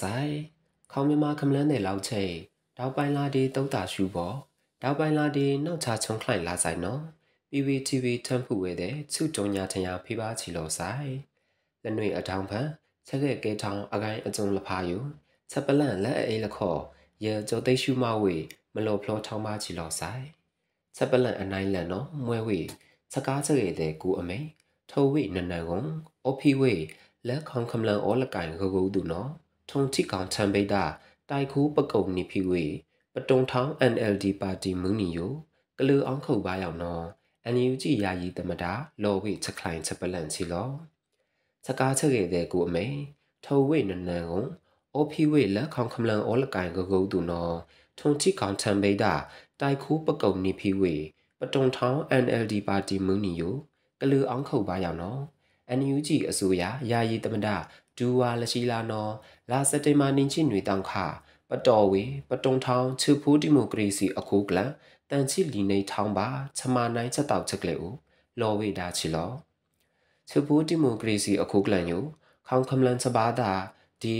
ချုံလာဆိုင်ခေါမမခမလန်းတဲ့လောက်ချိတ်တောက်ပိုင်လာဒီတုတ်တာရှူပေါ်တောက်ပိုင်လာဒီနောက်ချချုံခလိုက်လာဆိုင်နော် PPTV ထမ်းဖူဝဲတဲ့စုတုံညာထညာဖိပါချီလို့ဆိုင်လက်နွေအထောင်ဖန်ချက်ခဲ့ကဲထောင်အကိုင်းအကျုံလဖာယူချက်ပလန့်လက်အေးလခော့ရဲကြိုသိရှူမဝေမလို့ဖလောထောင်းပါချီလို့ဆိုင်ချက်ပလန့်အနိုင်လန်နော်မွဲဝေစကားချက်ရတဲ့ကူအမိန်ထိုဝိနနန်ကွန်အိုဖီဝေလက်ခေါခမလန်အောလကိုင်ဂဂုတူနော် ထုံချိကောင်ချမ်ပိတာတိုင်ခူးပကုံနိဖီဝေပတုံထောင်း NLD ပါတီမူနီယိုကလူအောင်ခုတ်ပါရောက်နော်အန်ယူကြည်ယာယီတမတာလော်ဝိချက်ခိုင်ချက်ပလန့်ချီလောစကားချက်ရတဲ့ကူအမိန်ထိုဝိနနန်ကွန်အိုဖီဝေလက်ခေါခမလန်အောလကိုင်ဂဂုတူနော်ထုံချိကောင်ချမ်ပိတာတိုင်ခူးပကုံနိဖီဝေပတုံထောင်း NLD ပါတီမူနီယိုကလူအောင်ခုတ်ပါရောက်နော် NUG အစိုးရယာယီတမဒ ဒူဝါလရှိလာနော်လာစတေမာနင်းချိနွေတောင်ခပတော်ဝေပတုံထောင်းချူဖူးဒီမိုကရေစီအခုကလန်တန်ချီလီနေထောင်းပါချမနိုင်ချက်တောက်ချက်ကလေဦးလော်ဝေဒါချီလောချူဖူးဒီမိုကရေစီအခုကလန်ယိုခေါင်ခမလန်စပါတာဒီ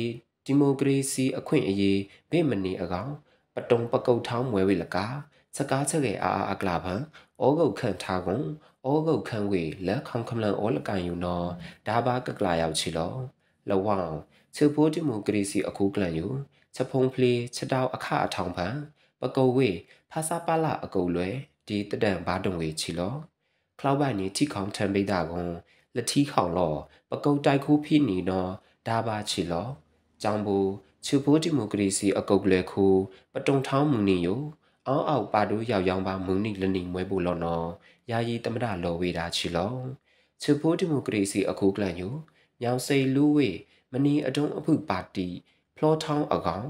ဒီမိုကရေစီအခွင့်အရေးဗိမနီအကောင်ပတုံပကုတ်ထောင်းမွဲဝေလကာစကားချက်ရဲ့အာအာအကလာပံဩဂုတ်ခန့်ထားကုန်ဩဂုတ်ခန့်ဝေလက်ခေါခမလန်ဩလကန်ယူနော်ဒါဘာကကလာရောက်ချီလော လဝောင်ချူဖိုးဒီမိုကရေစီအခုကလန်ယူချက်ဖုံဖလီချက်တောက်အခအထောင်ပံပကုတ်ဝေဖာစာပါလာအကုတ်လွယ်ဒီတဒံဘာတုံဝေချီလောခလောက်ပိုင်နီထိခေါင်ထံပိတာကွန်လက်ထီခေါင်လောပကုတ်တိုက်ခိုးဖိနီနော်ဒါဘာချီလောကြောင်ဘူချူဖိုးဒီမိုကရေစီအကုတ်လေခုပတုံထောင်းမူနီယိုအောင်းအောက်ပါတို့ရောက်ရောက်ပါမုန်နိလနိမွဲဖို့လောနော်ယာယီတမရလောဝေတာချီလောချူဖိုးဒီမိုကရေစီအခုကလန်ယို ညောင်စိလူဝေမနီအတုံးအဖုပါတီဖလောထောင်းအကောင်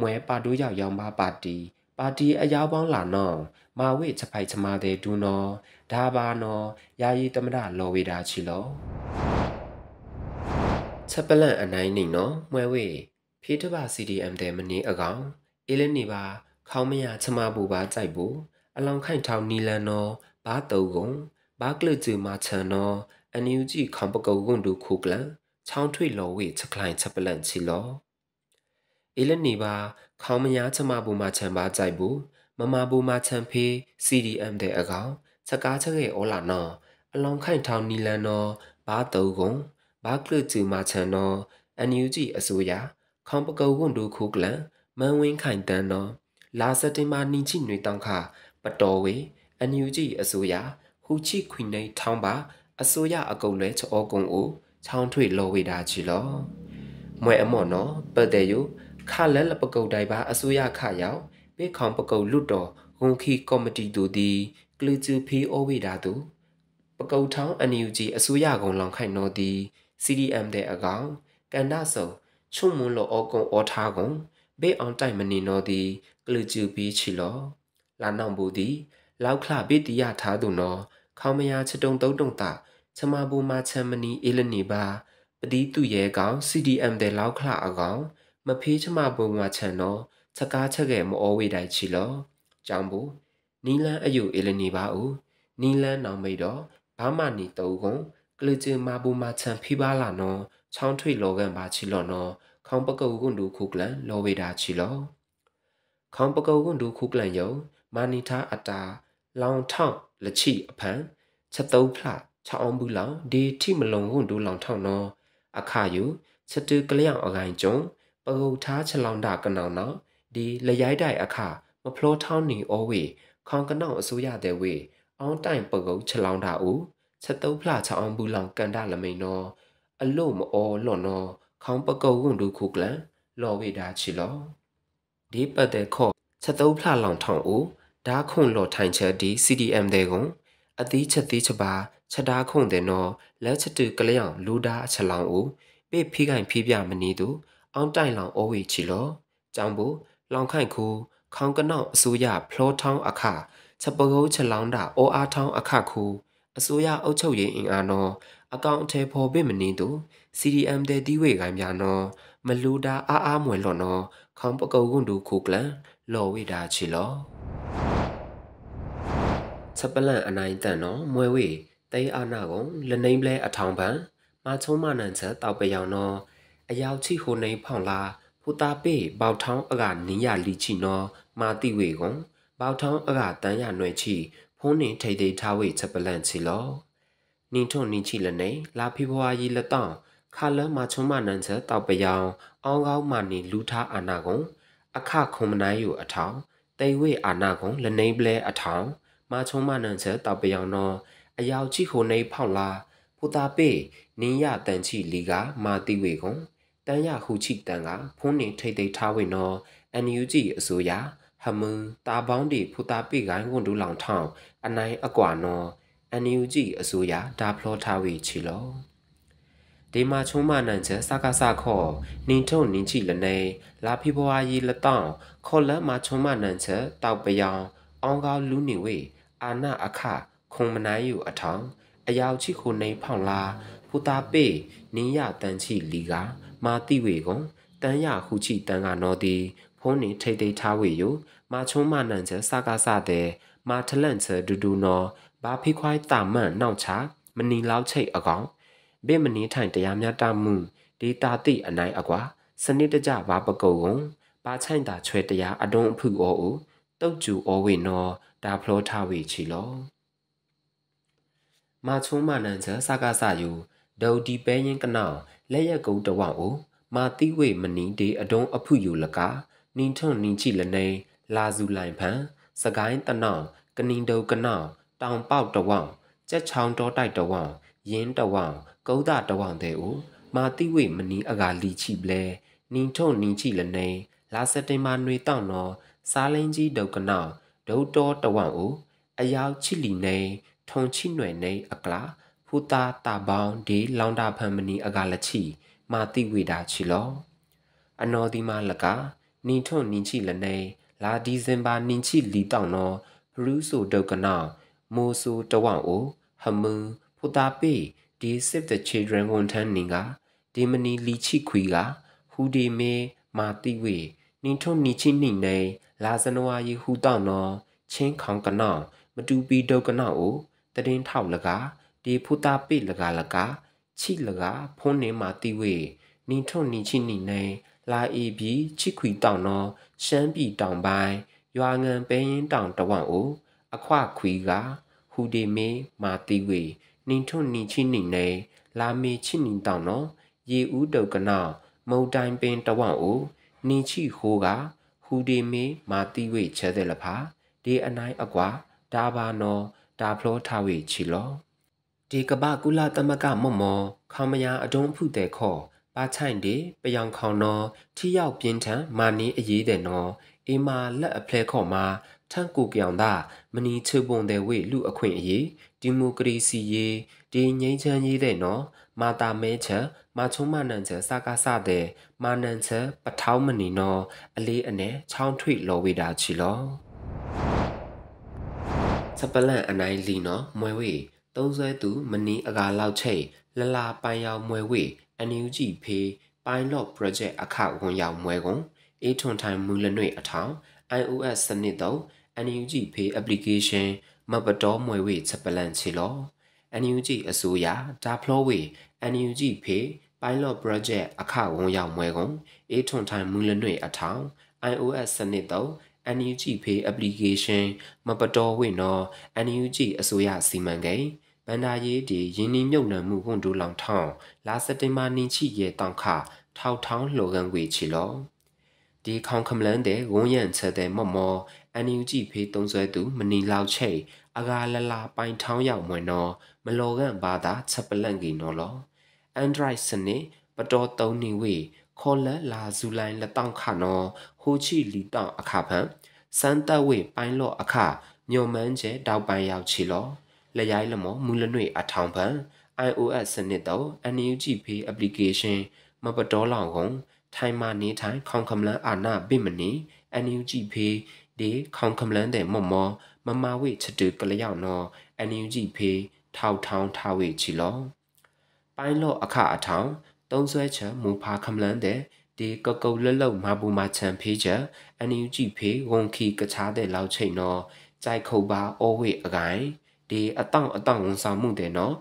မွဲပါတို့ရောက်ရောက်ပါပါတီပါတီအယောက်ပေါင်းလာနော်မာဝေချဖိုက်ချမာတဲ့ဒူနော်ဒါပါနော်ယာယီတမရလောဝေတာချီလောချက်ပလန့်အနိုင်နေနော်မွဲဝေဖေးတပါ CDM တဲ့မနီအကောင်အေးလနေပါခေါမရချမဘူပါကြိုက်ဘူးအလောင်ခိုင်ထောင်နီလန်နော်ဘာတုံကုန်ဘာကလကျူမာချန်နော်အန်ယူဂျီခေါပကုတ်ကွန်ဒူခုကလန်ချောင်းထွေလော်ဝေချက်ခလိုင်းချက်ပလန့်ချီလောအေလနေပါခေါမရချမဘူမာချန်ပါကြိုက်ဘူးမမဘူမာချန်ဖေး CDM တဲ့အကောင်ချက်ကားချက်ရဲ့ဩလာနော်အလောင်ခိုင်ထောင်နီလန်နော်ဘာတုံကုန်ဘာကလကျူမာချန်နော်အန်ယူဂျီအစိုးရခေါပကုတ်ကွန်ဒူခုကလန်မန်ဝင်းခိုင်တန်းနော်လာစတင်မာနီချိနွေတောင်ခပတော်ဝေအန်ယူဂျီအစိုးရဟူချိခွိနေထောင်းပါ အစိုးရအကုံလဲချောကုံကိုချောင်းထွေလော်ဝေတာချီလောမွဲအမော့နော်ပတ်တဲ့ယခလဲလပကုတ်တိုင်ပါအစိုးရခရောက်ပေခေါင်ပကုတ်လွတ်တော်ဂုံခီကော်မတီတူဒီကလူချူဖီအိုဝေတာတူပကုတ်ထောင်းအန်ယူဂျီအစိုးရကုံလောင်ခိုင်နော်ဒီ CDM တဲ့အကောင်ကန်ဒါဆုံချုံမွန်လောအကုံအောထားကုံဘေးအောင်တိုင်မနေနော်ဒီကလူကျူပြီးချီလောလာနောင်ဘူးဒီလောက်ခလပိတိယထားသူနော် ခေါမယာချတုံတုံတုံတာချမဘူမာချမနီအေလနီပါပတိသူရဲ့ကောင် CDM တဲ့လောက်ခလအကောင်မဖေးချမဘူမာချန်နော်ချက်ကားချက်ခဲ့မောဝေတိုင်ချီလောကြောင်ဘူးနီလန်းအယူအေလနီပါဦးနီလန်းနောင်မိတ်တော့ဘာမနီတုံကုန်ကလချေမာဘူမာချန်ဖိပါလာနော်ချောင်းထွေလောကန်ပါချီလောနော်ခေါင်ပကုတ်ကွန်ဒူခုကလန်လောဝေတာချီလောခေါင်ပကုတ်ကွန်ဒူခုကလန်ယုံမာနီသာအတာလောင်ထောင်း လချိအဖန်ချက်သုံးဖလာချောင်းဘူးလောင်ဒီထိမလုံကွန်ဒူလောင်ထောင်းနော်အခါယူချက်တူကလျောင်အကိုင်ကျုံပကုတ်သားချလောင်တာကနောင်နော်ဒီလရိုက်တိုင်အခါမဖလောထောင်းနီအောဝေခေါင်ကနောင်အစိုးရတဲ့ဝေအောင်းတိုင်ပကုတ်ချလောင်တာဦးချက်သုံးဖလာချောင်းဘူးလောင်ကန်တာလမိန်နော်အလို့မအောလော့နော်ခေါင်ပကုတ်ကွန်ဒူခုကလန်လော်ဝေတာချီလောဒီပတ်တဲ့ခော့ချက်သုံးဖလာလောင်ထောင်းဦး ဓာခွန်လော်ထိုင်ချက်ဒီ CDM တဲ့ကွန်အသီးချက်သီးချက်ပါချက်ဓာခွန်တဲ့နော်လက်ချက်တူကလျောင်လူဓာအချက်လောင်ဦးပေဖိခိုင်ဖိပြမနေသူအောင်တိုင်လောင်အိုးဝေချီလောကြောင်ဘူးလောင်ခိုင်ခုခေါင်ကနောက်အစိုးရဖလောထောင်းအခချက်ပကုတ်ချက်လောင်တာအိုအားထောင်းအခခုအစိုးရအုပ်ချုပ်ရေးအင်အားနော်အကောင့်အထည်ဖော်ပေးမနေသူ CDM တဲ့တီးဝေခိုင်ပြနော်မလူတာအားအားမွယ်လော့နော်ခေါင်ပကုတ်ကွန်ဒူခုကလန်လော်ဝေတာချီလော စပလန်အနိုင်တန်နော်မွဲဝေတေးအာနာကုန်လနေပလဲအထောင်ပန်မချုံမနန်ချက်တောက်ပယောင်နော်အယောက်ချိဟိုနေဖောင်လာဖူတာပေဘောက်ထောင်းအကနင်းရလီချီနော်မာတိဝေကွန်ဘောက်ထောင်းအကတန်ရနွယ်ချီဖုံးနေထိတ်ထိတ်ထားဝေချက်ပလန့်ချီလောနင်းထွန်နင်းချီလနေလာဖိဘွားရီလက်တောင်းခါလမချုံမနန်ချက်တောက်ပယောင်အောင်းကောင်းမနေလူထားအာနာကွန်အခခုံမနိုင်ယူအထောင်တိဝေအာနာကွန်လနေပလဲအထောင် မချုံမနန်ချက်တောက်ပယောင်နော်အယောက်ချိခိုနေဖောက်လာဖူတာပေနင်းရတန်ချီလီကမာတိဝေကွန်တန်ရဟူချိတန်ကဖုန်းနေထိတ်ထိတ်ထားဝင်နော် NUG အစိုးရဟမွန်တာပေါင်းဒီဖူတာပိကိုင်းကွန်ဒူလောင်ထောင်းအနိုင်အကွာနော် NUG အစိုးရဒါဖလောထားဝေချီလောဒီမှာချုံမနန်ချက်စကားစခေါ်နင်းထုံနင်းချီလနေလာဖိဘွားရီလတောင်းခေါ်လက်မှာချုံမနန်ချက်တောက်ပယောင်အောင်ကောင်းလူနေဝေ အာနာအခခုံမနိုင်ယူအထောင်အယောက်ချိခုနေဖောင်လာဖူတာပေနင်းရတန်ချီလီကမာတိဝေကွန်တန်ရဟူချီတန်ကနော်ဒီဖုံးနေထိတ်ထိတ်ထားဝေယမာချုံမနန်ချက်စကားစတဲ့မာထလန့်ချက်ဒူဒူနော်ဘာဖိခွိုင်းတာမန့်နောက်ချမနီလောက်ချိတ်အကောင်ဘေမနီထိုင်တရားများတမှုဒေတာတိအနိုင်အကွာစနစ်တကျဘာပကုတ်ကွန်ဘာချိုင်တာချွဲတရားအတုံးအဖုအောဦးတုတ်ကျူအောဝေနော် ဒါဖလောထားဝေချီလောမာချုံမနန်ချက်စကားစယူဒေါဒီပဲရင်ကနောက်လက်ရက်ကုန်းတဝအိုမာတိဝေမနီဒေအတုံးအဖုယူလကနင်းထွန်နင်းချိလနေလာစုလိုင်ဖန်စကိုင်းတနောက်ကနင်းတုံကနောက်တောင်ပေါက်တဝောင်ကြက်ချောင်းတောတိုက်တဝောင်ရင်းတဝောင်ကုန်းတာတဝောင်တဲ့ဦးမာတိဝေမနီအကလီချိပလဲနင်းထုံနင်းချိလနေလာစတင်မာနွေတောင်းတော့စားလင်းကြီးဒုတ်ကနောက် ဒုတ်တော်တဝောင်ဦးအယောက်ချိလီနေထုံချိနွယ်နေအကလာဖူတာတာပေါင်းဒီလောင်တာဖန်မနီအကလချိမာတိဝေတာချီလောအနော်ဒီမာလကနင်းထုံနင်းချိလနေလာဒီဇင်ဘာနင်းချိလီတောင်းတော့ဘရူးဆိုဒုတ်ကနောက်မိုးဆူတဝောင်အိုဟမူဖူတာပေဒီ Save the Children ဝန်ထမ်းနင်ကဒီမနီလီချိခွီကဟူဒီမေမာတိဝေ နင်းထုံနီချိနိနေလာဇနဝါယီဟူတောင်းနော်ချင်းခေါင်ကနောင်မတူပီဒုတ်ကနောင်အိုတရင်ထောက်လကဒီဖူတာပေလကလကချိလကဖုံးနေမာတိဝေနင်းထုံနီချိနိနေလာအီဘီချိခွီတောင်းနော်ရှမ်းပြည်တောင်ပိုင်းရွာငံပဲရင်တောင်တဝန့်အိုအခွခွီကဟူဒီမေမာတိဝေနင်းထွန်းနင်းချင်းနင်းနေလာမေချစ်နင်းတောင်းနော်ရေဦးတုတ်ကနောမုံတိုင်ပင်တဝန့်အို နင်းချိဟိုးကဟူဒီမေမာတိဝေချဲတဲ့လဖာဒီအနိုင်အကွာဒါဘာနော်ဒါဖလောထားဝေချီလောဒီကပကုလသမကမမောခေါမယာအဒုံဖုတဲ့ခောပါချိုင်ဒီပယောင်ခေါနော်ထီရောက်ပြင်းထန်မာနီအရေးတဲ့နော်အေမာလက်အဖလဲခော့မှာထန့်ကိုကြောင်သာမနီချပုံတဲ့ဝေလူအခွင့်အရေး ဒီမိုကရေစီရေးဒီငြိမ်းချမ်းရေးတဲ့နော်မာတာမဲချက်မာချုံမနန်ချက်စကားစတဲ့မာနန်ချက်ပထောင်းမနီနော်အလေးအနေချောင်းထွေလော်ဝေတာချီလောစပလန့်အနိုင်လီနော်မွဲဝေသုံးဆွဲသူမနီအကာလောက်ချိတ်လလာပိုင်ရောက်မွဲဝေအန်ယူဂျီဖေးပိုင်လော့ project အခဝန်ရောက်မွဲကုန်အေးထွန်ထိုင်မူလနွေအထောင် iOS စနစ်တော့ NUG Pay application မပတော်မွေဝေချက်ပလန်ချီလော NUG အစိုးရဒါဖလောဝေ NUG Pay pilot project အခဝန်ရောက်မွဲကုန်အေးထွန်ထိုင်မူလနွေအထောင် iOS စနစ်တော့ NUG Pay application မပတော်ဝေနော် NUG အစိုးရစီမံကိန်းဗန္ဒာရေးဒီယင်းနှမြုပ်နှံမှုဟွန်ဒူလောင်ထောင်းလာစတင်မာနင်းချိရဲ့တောင်ခထောက်ထောင်းလှော်ကန်ဝေချီလောဒီခေါင်ခမလန်တဲ့ဝုံရန်ချက်တဲ့မမော အန်ယူဂျီဖေးတုံးဆွဲသူမနီလောက်ချိတ်အကာလလာပိုင်ထောင်းရောက်မွင်တော့မလောကန်ဘာသာချက်ပလန့်ကီနော်လော Android စနစ်ပတော်သုံးနေဝေခေါ်လက်လာဇူလိုင်းလက်တောင့်ခနော်ဟိုချီလီတောင့်အခဖန်စမ်းတက်ဝေပိုင်းလော့အခညုံမန်းကျဲတောက်ပိုင်ရောက်ချီလောလရိုင်းလမောမူလနွေအထောင်ဖန် iOS စနစ်တော့ NUG Pay application မပတော်လောင်ကုန်ထိုင်မာနေထိုင်ခေါင်ခမလန်အာနာဘိမနီ NUG Pay ဒီခေါင်ခမလန်တဲ့မော်မော်မမဝိချတူကလျောက်နော် NUG Pay ထောက်ထောင်းထားဝိချီလောပိုင်းလော့အခအထောင်သုံးဆွဲချံမူဖာခမလန်တဲ့ဒီကကုတ်လလုံမဘူမာချံဖေးချက် NUG ဖေးဝန်ခီကချားတဲ့လောက်ချိန်နော်ကြိုက်ခုတ်ပါအောဝိအကိုင်ဒီအတောင့်အတောင့်ဝန်ဆောင်မှုတဲ့နော်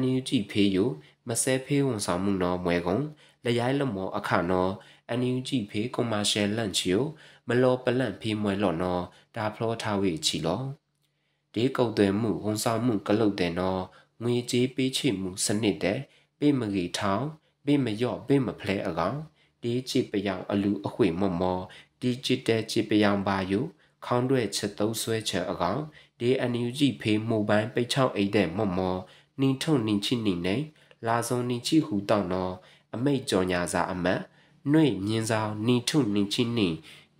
NUG ဖေးယူမဆဲဖေးဝန်ဆောင်မှုနော်မွဲကုန်လရိုင်းလမောအခါနောအန်ယူဂျီဖေကွန်မာရှယ်လန့်ချီယို မလောပလန့်ဖေးမွဲလော်နောဒါဖလောထားဝေချီလောဒီကုတ်သွဲမှုဝန်ဆောင်မှုကလုတ်တဲ့နောငွေကြေးပေးချေမှုစနစ်တဲ့ပေးမကြီးထောင်းပေးမယော့ပေးမဖလဲအကောင်ဒီချစ်ပယောင်အလူအခွေမော့မောဒီဂျစ်တယ်ချစ်ပယောင်ပါယုခေါင်းတွဲချက်သုံးဆွဲချက်အကောင်ဒီအန်ယူဂျီဖေးမိုဘိုင်းပိတ်ချောင်းအိတ်တဲ့မော့မောနင်းထုံနင်းချိနေနေလာစုံနင်းချိဟူတောက်နောအမိတ်ကြော်ညာစာအမတ်နှွေညင်းဆောင်နီထုနင်းချိနေ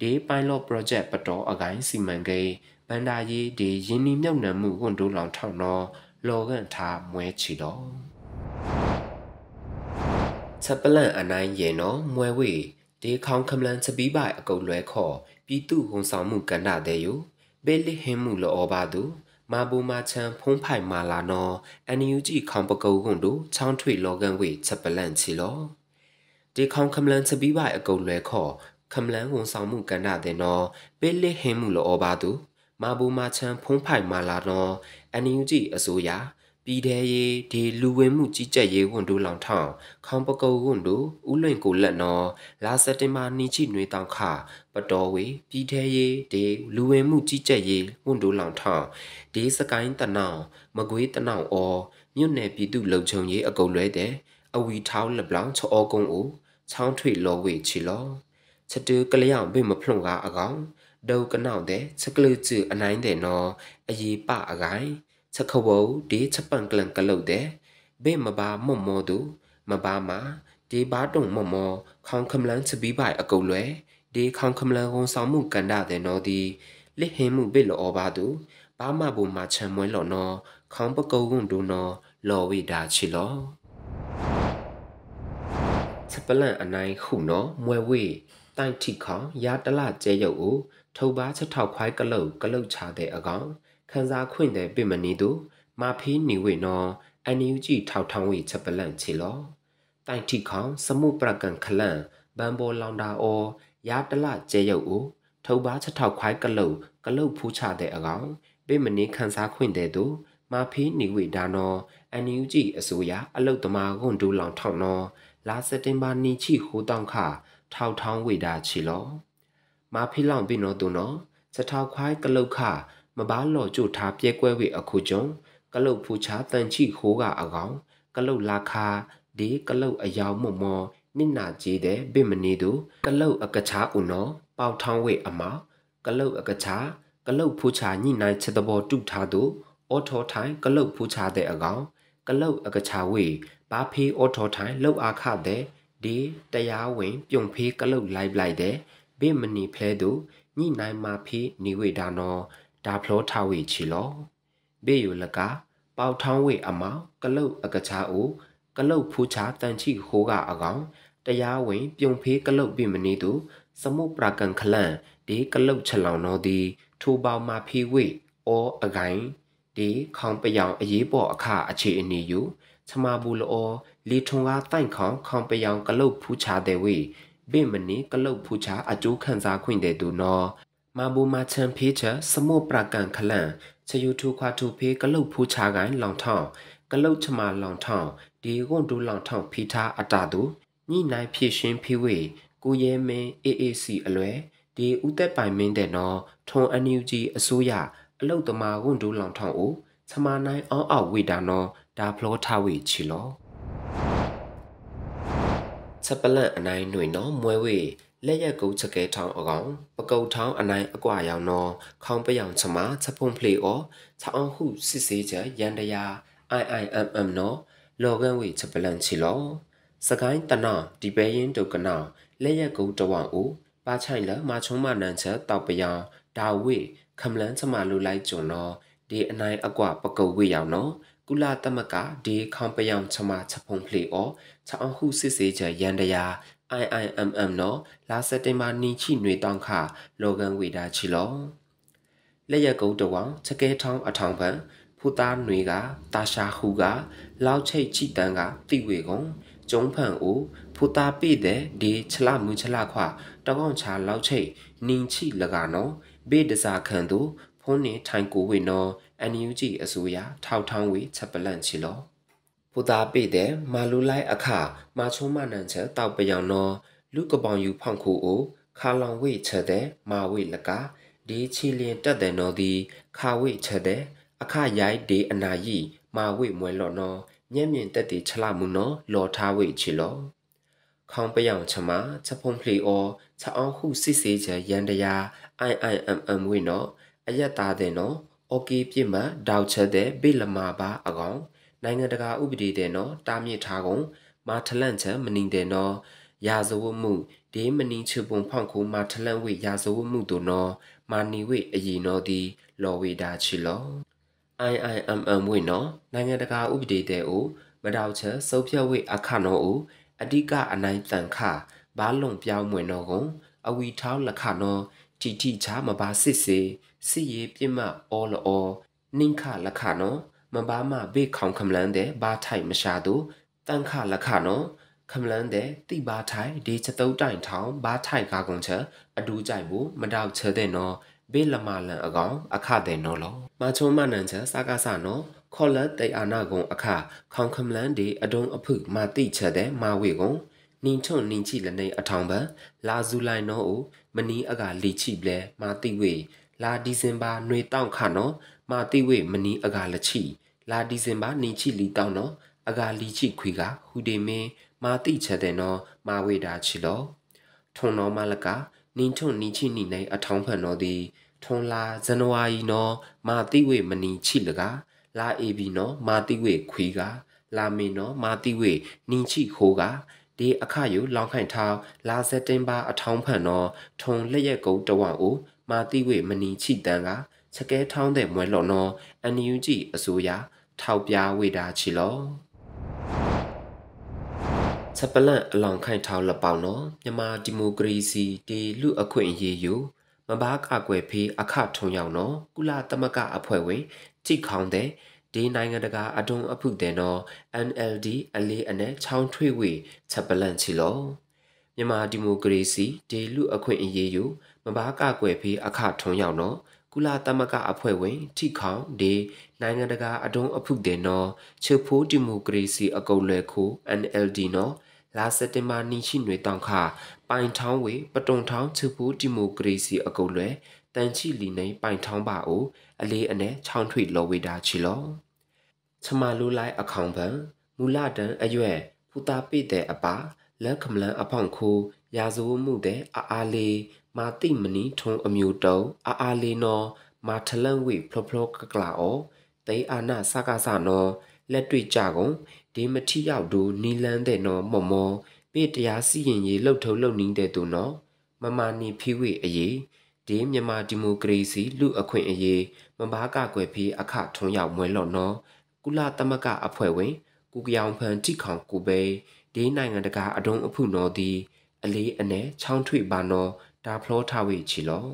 ဒီပိုင်လော့ project ပတော်အကိုင်းစီမံကိန်းဗန္ဒာရေးဒီယင်းနီမြုပ်နှံမှုဝန်တိုးလောင်ထောက်နောလော်ကန်ထားမွဲချီတော့ချက်ပလန့်အနိုင်ရေနော်မွဲဝေဒီခေါင်ခမလန်ချပီးပိုင်အကုတ်လွဲခေါ်ပြည်သူဝန်ဆောင်မှုကန္တာတဲ့ယဘေလိဟင်းမှုလောဘာသူမာဘူမာချန်ဖုံးဖိုင်မာလာနော်အန်ယူဂျီခေါင်ပကုတ်ကွန်တို့ချောင်းထွေလောကန်ဝေချက်ပလန့်ချီလောဒီခေါင်ခမလန်ချပီးပိုင်အကုတ်လွဲခေါ် ခမလန်ဝန်ဆောင်မှုကန္တာတဲ့နော်ဘေလိဟင်းမှုလောဘာသူမာဘူမာချန်ဖုံးဖိုင်မာလာနော်အန်ယူဂျီအစိုးရပြည်ထဲရေးဒီလူဝင်မှုကြီးကြပ်ရေးဝန်တို့လောင်ထောင်ခေါင်ပကုတ်ဝန်တို့ဥလွင်ကိုလက်နော်လာစက်တင်ဘာနီချိနွေတောင်ခပတော်ဝေပြည်ထဲရေးဒီလူဝင်မှုကြီးကြပ်ရေးဝန်တို့လောင်ထောင်ဒီစကိုင်းတနောင်မကွေးတနောင်အောမြို့နယ်ပြည်သူလုံခြုံရေးအကုတ်လွဲတဲ့အဝီထောင်းလပလောင်ချောကုန်းဦးချောင်းထွေလောဝေချီလော ချက်တူကလျောင်ဘေမဖလုံကအကောင်ဒုကနောက်တဲ့ချက်ကလူကျအနိုင်တဲ့နော်အยีပအကိုင်ချက်ခဝုဒီချက်ပန်ကလန်ကလုတ်တဲ့ဘေမဘာမွတ်မောသူမဘာမာဒီဘာတုံမမောခေါင်ခမလန်ချပီးပိုင်အကုတ်လွယ်ဒီခေါင်ခမလန်ဝန်ဆောင်မှုကန္တာတဲ့နော်ဒီလစ်ဟင်းမှုဘေလောဘာသူဘာမဘူမာချံမွဲလော်နော်ခေါင်ပကုတ်ကွန်ဒူနော်လော်ဝိဒါချီလောစပလန်အနိုင်ခုနော်မွဲဝေ တိုင်ထိခေါင်ရာတလကျဲရုပ်ကိုထုတ်ပါချက်ထောက်ခွိုင်းကလုတ်ကလုတ်ချတဲ့အကောင်ခန်းစားခွင့်တဲ့ပြမနီတို့မာဖီးနေဝေနော်အန်ယူဂျီထောက်ထောင်းဝေချက်ပလန့်ချီလောတိုင်ထိခေါင်စမှုပရကန်ခလန့်ဘန်ဘောလောင်တာအောရာတလကျဲရုပ်ကိုထုတ်ပါချက်ထောက်ခွိုင်းကလုတ်ကလုတ်ဖူးချတဲ့အကောင်ပြမနီခန်းစားခွင့်တဲ့တို့မာဖီးနေဝေဒါနော်အန်ယူဂျီအစိုးရအလုတ်သမားကွန်ဒူလောင်ထောက်နော်လာစက်တင်ဘာနီချီဟိုတောင်ခ ထောက်ထောင်းဝေတာချီလောမာဖီလောင်ပြီနော်သူနော်စထောက်ခွိုင်းကလုတ်ခမဘာလော်ကြိုထားပြဲကွဲဝေအခုကျုံကလုတ်ဖူချာတန်ချိခိုးကအကောင်ကလုတ်လာခါဒီကလုတ်အယောင်မမောနိနာကြီးတဲ့ဘိမနီတို့ကလုတ်အကချာဦးနော်ပေါထောင်းဝေအမကလုတ်အကချာကလုတ်ဖူချာညိနိုင်ချက်တဘောတုထားတို့အော်ထောထိုင်ကလုတ်ဖူချာတဲ့အကောင်ကလုတ်အကချာဝေဘာဖေးအော်ထောထိုင်လှုပ်အားခတဲ့ ဒီတရားဝင်ပြုံဖေးကလုတ်လိုက်လိုက်တဲ့ဘိမနီဖဲတို့ညိနိုင်မာဖေးနေဝေဒါနော်ဒါဖလောထဝေချီလောဘေယုလကပေါထောင်းဝေအမောင်ကလုတ်အကချာအိုကလုတ်ဖူးချာတန်ချိဟိုးကအကောင်တရားဝင်ပြုံဖေးကလုတ်ပြမနေသူစမုပရာကန်ခလန်ဒီကလုတ်ချလောင်တော်သည်ထိုပေါမှာဖေးဝေအောအကိုင်ဒီခေါင်ပယောင်အရေးပေါ်အခအခြေအနေယူချမဘူးလော လီထုံကားတိုင်ခေါင်ခေါင်ပယောင်ကလုတ်ဖူးချတဲ့ဝေဘိမနီကလုတ်ဖူးချအကျိုးခံစားခွင့်တဲ့သူနော်မာဘူမာချန်ဖေးချစမောပရကန်ခလန်ချယူထူခွာထူဖေးကလုတ်ဖူးချကိုင်းလောင်ထောင်းကလုတ်ချမလောင်ထောင်းဒီကွန်ဒူလောင်ထောင်းဖီထားအတာတူညိနိုင်ဖြည့်ရှင်းဖိဝေကိုရဲမင်း AAC အလွယ်ဒီဥသက်ပိုင်မင်းတဲ့နော်ထုံအန်ယူဂျီအစိုးရအလုတ်သမားကွန်ဒူလောင်ထောင်းကိုချမနိုင်အောင်အောက်ဝေတာနော်ဒါဖလောထားဝေချီလော ချက်ပလန့်အနိုင်ຫນွေနော်မွဲဝေလက်ရက်ကုတ်ချကဲထောင်းအကောင်ပကုတ်ထောင်းအနိုင်အကွာရောင်နော်ခေါင်းပယောင်ချမချက်ဖုံဖလေအောချောင်းဟုစစ်စေးချရန်တရာ IIMM နော်လော်ကန်ဝေချက်ပလန့်ချီလောစကိုင်းတနောင်ဒီပဲရင်တုတ်ကနောင်လက်ရက်ကုတ်တဝအောင်ဦးပါချိုင်လမချုံမနန်ချက်တောက်ပယောင်ဒါဝေခမလန်းချမလူလိုက်ကျွန်နော်ဒီအနိုင်အကွာပကုတ်ဝေရောင်နော် ကုလသမကဒီခေါင်ပယောင်ချမချက်ဖုံဖလေအောချောင်းဟုစစ်စေးချရန်တရာ IIMM နော်လာစက်တင်ဘာနီချိနွေတောင်းခလောကန်ဝေတာချီလောလက်ရက်ကုတ်တဝချကဲထောင်းအထောင်ပန်ဖူသားနွေကတာရှာဟုကလောက်ချိတ်ချိတန်ကတိဝေကုံကျုံဖန်ဦးဖူသားပိတဲ့ဒီချလမူချလခွတကောင်းချာလောက်ချိတ်နင်းချိလကနော်ဘေးဒစာခန်သူ ဖုန်းနေထိုင်ကိုဝေနော်အန်ယူဂျီအစိုးရထောက်ထောင်းဝေချက်ပလန့်ချီလောဖူတာပိတဲ့မာလူလိုက်အခမာချုံမနန်ချက်တောက်ပယောင်နော်လူကပောင်ယူဖောင်ခုအိုခါလောင်ဝိချက်တဲ့မာဝိလကဒီချီလင်တက်တဲ့နော်ဒီခါဝိချက်တဲ့အခရိုက်ဒီအနာယီမာဝိမွဲလော်နော်ညံ့မြင့်တက်တီချလာမှုနော်လော်ထားဝိချီလောခေါင်ပယောင်ချမချက်ဖုံဖလီအောချက်အောင်ခုစစ်စေးချရန်တရာ IIMM ဝိနော် အယက်သားတဲ့နော်။ okay ပြစ်မှဒေါက်ချက်တဲ့ဘေလမာပါအကောင်နိုင်ငံတကာဥပဒေတဲ့နော်တားမြစ်ထားကုန်မာထလန့်ချံမနင်းတဲ့နော်ရာဇဝတ်မှုဒေမနင်းချပွန်ဖောင့်ခုမာထလန့်ဝိရာဇဝတ်မှုတို့နော်မာနီဝိအရင်နော်ဒီလော်ဝေတာချီလော IIMM ဝိနော်နိုင်ငံတကာဥပဒေတဲ့အိုမတောက်ချက်စုပ်ဖြတ်ဝိအခနော်အိုအဓိကအနိုင်တန်ခဘာလုံပြောင်းမွင်နော်ကုန်အဝီထောင်းလခနော် တီတီချာမပါစစ်စေစစ်ရေးပြစ်မှအောလောနင်းခလက်ခနော်မဘာမဘေခေါင်ခမလန်တဲ့ဘာထိုင်မရှာသူတန်ခလက်ခနော်ခမလန်တဲ့တိဘာထိုင်ဒီချက်တုံးတိုင်ထောင်ဘာထိုင်ကားကုန်ချက်အဒူးကြိုက်ဘူးမတောက်ချတဲ့နော်ဘေလမလန်အကောင်အခတဲ့နော်လောမချုံမနန်ချက်စကားစနော်ခေါ်လက်တေအာနာကုံအခခေါင်ခမလန်ဒီအဒုံအဖုမာတိချက်တဲ့မာဝေကုံ နင်းချုံနင်းချိလနေအထောင်ပန်လာဇူလိုင်နော်ဦးမနီးအကလီချိပလဲမာတိဝေလာဒီဇင်ဘာຫນွေတောင့်ခနော်မာတိဝေမနီးအကလချိလာဒီဇင်ဘာနင်းချိလီတောင့်နော်အကလီချိခွေကဟူဒေမင်းမာတိချက်တဲ့နော်မာဝေတာချီလောထုံတော်မလကနင်းချုံနင်းချိနီနေအထောင်ဖန်တော်သည်ထုံလာဇန်နဝါရီနော်မာတိဝေမနီချိလကလာအေဘီနော်မာတိဝေခွေကလာမင်းနော်မာတိဝေနင်းချိခိုးက ဒီအခါယူလောင်ခိုင်ထောင်းလာစက်တင်ဘာအထောင်းဖန်တော့ထုံလက်ရက်ကုန်းတဝအိုမာတိဝေမနီချိတန်ကစကဲထောင်းတဲ့မွဲလော်နော်အန်ယူဂျီအစိုးရထောက်ပြဝေတာချီလောချက်ပလန့်အလောင်ခိုင်ထောင်းလပေါင်နော်မြန်မာဒီမိုကရေစီဒီလူအခွင့်အရေးယူမဘာကကွယ်ဖေးအခထုံရောက်နော်ကုလသမဂ္ဂအဖွဲ့ဝင်ကြိခေါင်းတဲ့ ဒီနိုင်ငံတကာအဒုံအဖုတဲ့နော် NLD အလေးအနက်ချောင်းထွေးဝေချက်ပလန့်ချီလောမြန်မာဒီမိုကရေစီဒီလူအခွင့်အရေးယူမဘာကကွယ်ဖေးအခထုံရောက်နော်ကုလသမဂ္ဂအဖွဲ့ဝင် ထိခေါင်ဒီနိုင်ငံတကာအဒုံအဖုတဲ့နော်ချုပ်ဖိုးဒီမိုကရေစီအကုတ်လွယ်ခို NLD နော်လာစက်တင်ဘာနီရှိနွေတောင်ခပိုင်ထောင်းဝေပတုံထောင်းချုပ်ဖိုးဒီမိုကရေစီအကုတ်လွယ် တန်ချီလီနေပိုင်ထောင်းပါအိုအလေးအနဲ့ချောင်းထွေလော်ဝေတာချီလောချမလူလိုက်အခေါင်ပံမူလတန်အရွယ်ဖူတာပိတဲ့အပါလက်ခမလန်အဖောင်ခိုရာဇဝမှုတဲ့အာအာလေးမာတိမနီထုံအမျိုးတုံအာအာလေးနော်မာထလန်ဝိဖလဖလကကလာအောတေအာနာစကားစနော်လက်တွေ့ကြကုန်ဒီမထီရောက်ဒူနီလန်းတဲ့နော်မော်မော်ပေတရားစီရင်ရေးလှုပ်ထုံလှုပ်နင်းတဲ့သူနော်မမာနီဖီဝိအရေး ဒီမြန်မာဒီမိုကရေစီလူအခွင့်အရေးမဘာကကွယ်ဖီအခထုံးရောက်မွဲလော်နော်ကုလသမဂ္ဂအဖွဲ့ဝင်ကုကြောင်ဖန်တိခေါင်ကိုပဲဒီနိုင်ငံတကာအဒုံအဖုနော်ဒီအလေးအနဲ့ချောင်းထွေပါနော်ဒါဖလောထားဝေချီလော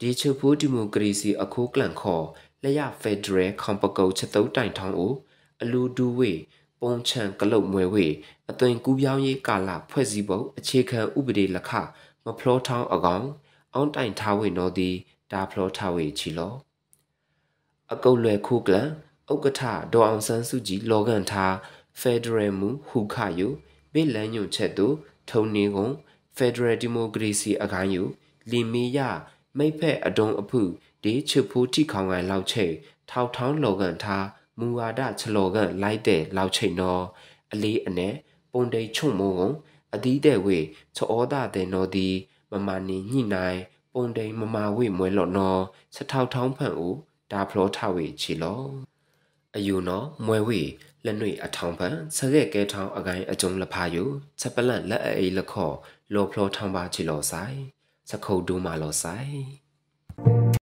ဒီချူဖူဒီမိုကရေစီအခုကလန်ခေါ်လျဖက်ဒရယ်ခေါပကုတ်ချက်တုံးတိုင်ထောင်းအိုအလူဒူဝေပုံချန်ကလုတ်မွဲဝေအသွင်ကူးပြောင်းရေးကာလဖွဲ့စည်းပုံအခြေခံဥပဒေလခမဖလောထောင်းအကောင် အောင်းတိုင်ထားဝေနော်ဒီဒါဖလောထားဝေချီလောအကုတ်လွယ်ခုကလန်ဥက္ကဋ္ဌဒေါ်အောင်ဆန်းစုကြည်လောကန်ထားဖက်ဒရယ်မူဟုခယုဘေလန်ညွန်ချက်တို့ထုံနေကုန်ဖက်ဒရယ်ဒီမိုကရေစီအကိုင်းယုလီမီယမိဖက်အဒုံအဖုဒီချစ်ဖိုးတိခေါင်ကန်လောက်ချိတ်ထောက်ထောင်းလောကန်ထားမူဝါဒချလောကန်လိုက်တဲ့လောက်ချိတ်နော်အလေးအနဲ့ပုံတိတ်ချုံမိုးကုန်အသီးတဲ့ဝေချောဒတဲ့နော်ဒီ မမနီညှိနိုင်ပုံတိန်မမာဝေမွဲလော့နော်ချက်ထောက်ထောင်းဖန်ဦးဒါဖလောထဝေချီလောအယူနော်မွဲဝေလက်နွေအထောင်ဖန်ဆကဲကဲထောင်းအကိုင်းအကျုံလဖာယူချက်ပလန့်လက်အေးလခော့လောဖလောထောင်းပါချီလောဆိုင်စခုတ်ဒူးမာလောဆိုင်